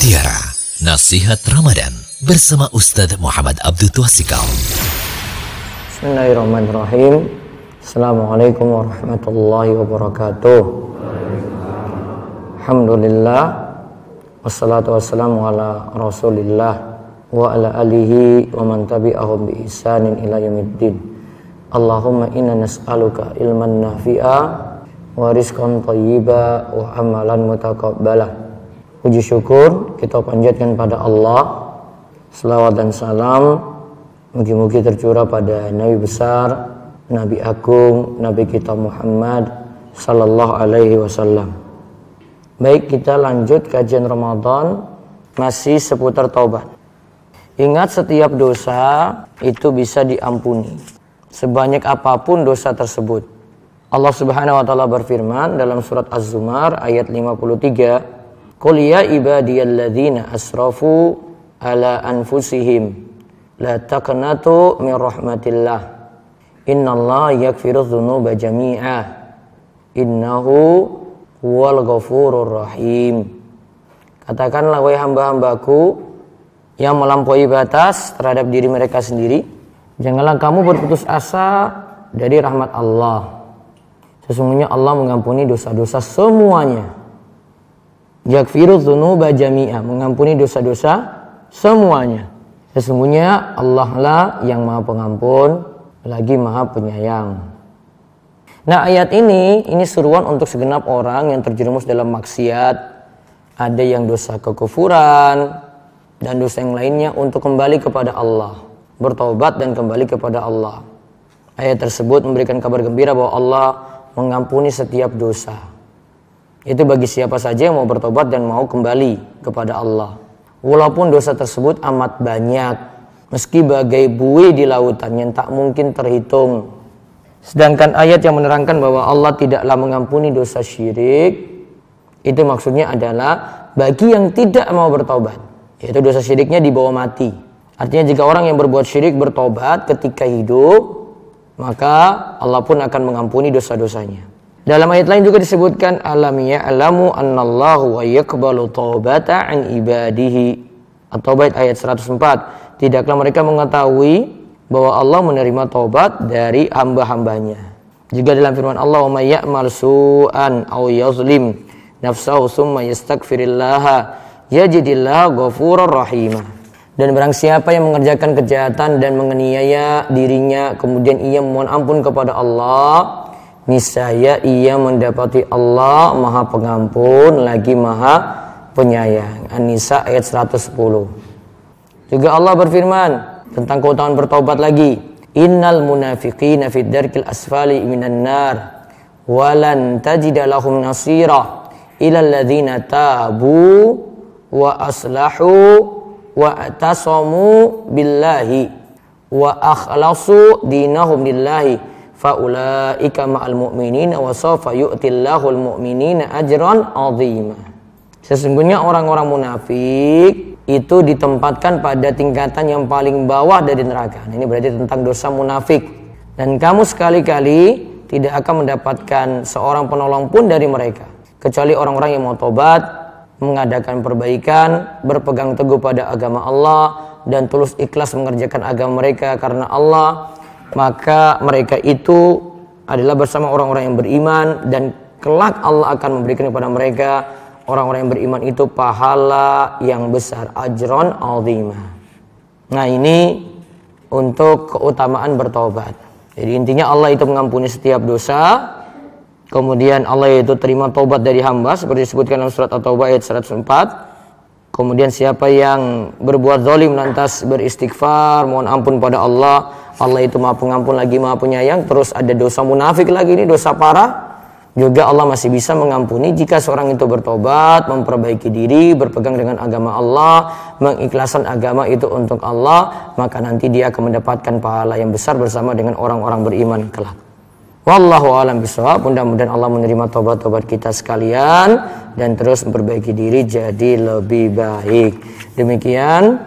Mutiara Nasihat Ramadan bersama Ustadz Muhammad Abdul Twasikal. Bismillahirrahmanirrahim. Assalamualaikum warahmatullahi wabarakatuh. Alhamdulillah wassalatu wassalamu ala Rasulillah wa ala alihi wa man tabi'ahum bi ihsanin ila yaumiddin. Allahumma inna nas'aluka ilman nafi'a wa rizqan thayyiba wa amalan mutaqabbala. Puji syukur kita panjatkan pada Allah. Selawat dan salam mugi-mugi tercurah pada Nabi besar, Nabi agung, Nabi kita Muhammad sallallahu alaihi wasallam. Baik, kita lanjut kajian Ramadan masih seputar taubat. Ingat setiap dosa itu bisa diampuni. Sebanyak apa pun dosa tersebut. Allah Subhanahu wa taala berfirman dalam surat Az-Zumar ayat 53 Qul ya ibadiyalladzina asrafu ala anfusihim la taqnatu min rahmatillah. Innallaha yaghfiru dzunuba jami'a. Innahu huwal ghafurur rahim. Katakanlah wahai hamba-hambaku yang melampaui batas terhadap diri mereka sendiri, janganlah kamu berputus asa dari rahmat Allah. Sesungguhnya Allah mengampuni dosa-dosa semuanya Yakfiru dzunuba jami'a, mengampuni dosa-dosa semuanya. Sesungguhnya Allah lah yang Maha Pengampun, lagi Maha Penyayang. Nah, ayat ini ini seruan untuk segenap orang yang terjerumus dalam maksiat, ada yang dosa kekufuran dan dosa yang lainnya untuk kembali kepada Allah, bertobat dan kembali kepada Allah. Ayat tersebut memberikan kabar gembira bahwa Allah mengampuni setiap dosa. Itu bagi siapa saja yang mau bertobat dan mau kembali kepada Allah. Walaupun dosa tersebut amat banyak, meski bagai buih di lautan yang tak mungkin terhitung. Sedangkan ayat yang menerangkan bahwa Allah tidaklah mengampuni dosa syirik, itu maksudnya adalah bagi yang tidak mau bertobat, yaitu dosa syiriknya dibawa mati. Artinya jika orang yang berbuat syirik bertobat ketika hidup, maka Allah pun akan mengampuni dosa-dosanya. Dalam ayat lain juga disebutkan alam ya'lamu annallahu wa yaqbalu taubata an ibadihi. Atau bait ayat 104. Tidaklah mereka mengetahui bahwa Allah menerima taubat dari hamba-hambanya. Juga dalam firman Allah, "Wa may ya'mal su'an aw yazlim nafsahu summa yastaghfirillaha yajidillahu ghafurur rahimah." Dan barang siapa yang mengerjakan kejahatan dan menganiaya dirinya kemudian ia memohon ampun kepada Allah, niscaya ia mendapati Allah Maha Pengampun lagi Maha Penyayang. An-Nisa ayat 110. Juga Allah berfirman tentang keutamaan bertobat lagi. Innal munafiqina fid darkil asfali minan nar walan tajida lahum nasira ila alladhina tabu wa aslahu wa atasamu billahi wa akhlasu dinahum lillahi faulaika ma'al mu'minina wa sawfa yu'tillahul mu'minina ajran 'azima. Sesungguhnya orang-orang munafik itu ditempatkan pada tingkatan yang paling bawah dari neraka. Ini berarti tentang dosa munafik. Dan kamu sekali-kali tidak akan mendapatkan seorang penolong pun dari mereka. Kecuali orang-orang yang mau tobat, mengadakan perbaikan, berpegang teguh pada agama Allah, dan tulus ikhlas mengerjakan agama mereka karena Allah maka mereka itu adalah bersama orang-orang yang beriman dan kelak Allah akan memberikan kepada mereka orang-orang yang beriman itu pahala yang besar ajron azimah. Nah, ini untuk keutamaan bertobat. Jadi intinya Allah itu mengampuni setiap dosa. Kemudian Allah itu terima tobat dari hamba seperti disebutkan dalam surat At-Taubah ayat 104. Kemudian siapa yang berbuat zalim lantas beristighfar, mohon ampun pada Allah, Allah itu maha pengampun lagi maha penyayang terus ada dosa munafik lagi ini dosa parah juga Allah masih bisa mengampuni jika seorang itu bertobat, memperbaiki diri, berpegang dengan agama Allah, mengikhlaskan agama itu untuk Allah, maka nanti dia akan mendapatkan pahala yang besar bersama dengan orang-orang beriman kelak. Wallahu alam bisawab. Mudah-mudahan Allah menerima tobat-tobat kita sekalian dan terus memperbaiki diri jadi lebih baik. Demikian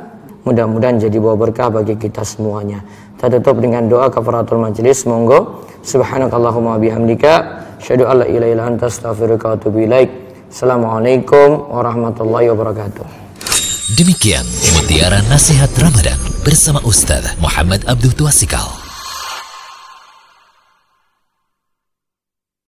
mudah-mudahan jadi bawa berkah bagi kita semuanya. Kita tutup dengan doa kafaratul majlis. Monggo. Subhanakallahumma bihamdika. Syahadu alla ilaha illa anta astaghfiruka wa atubu ilaik. Assalamualaikum warahmatullahi wabarakatuh. Demikian mutiara nasihat Ramadan bersama Ustaz Muhammad Abdul Tuasikal.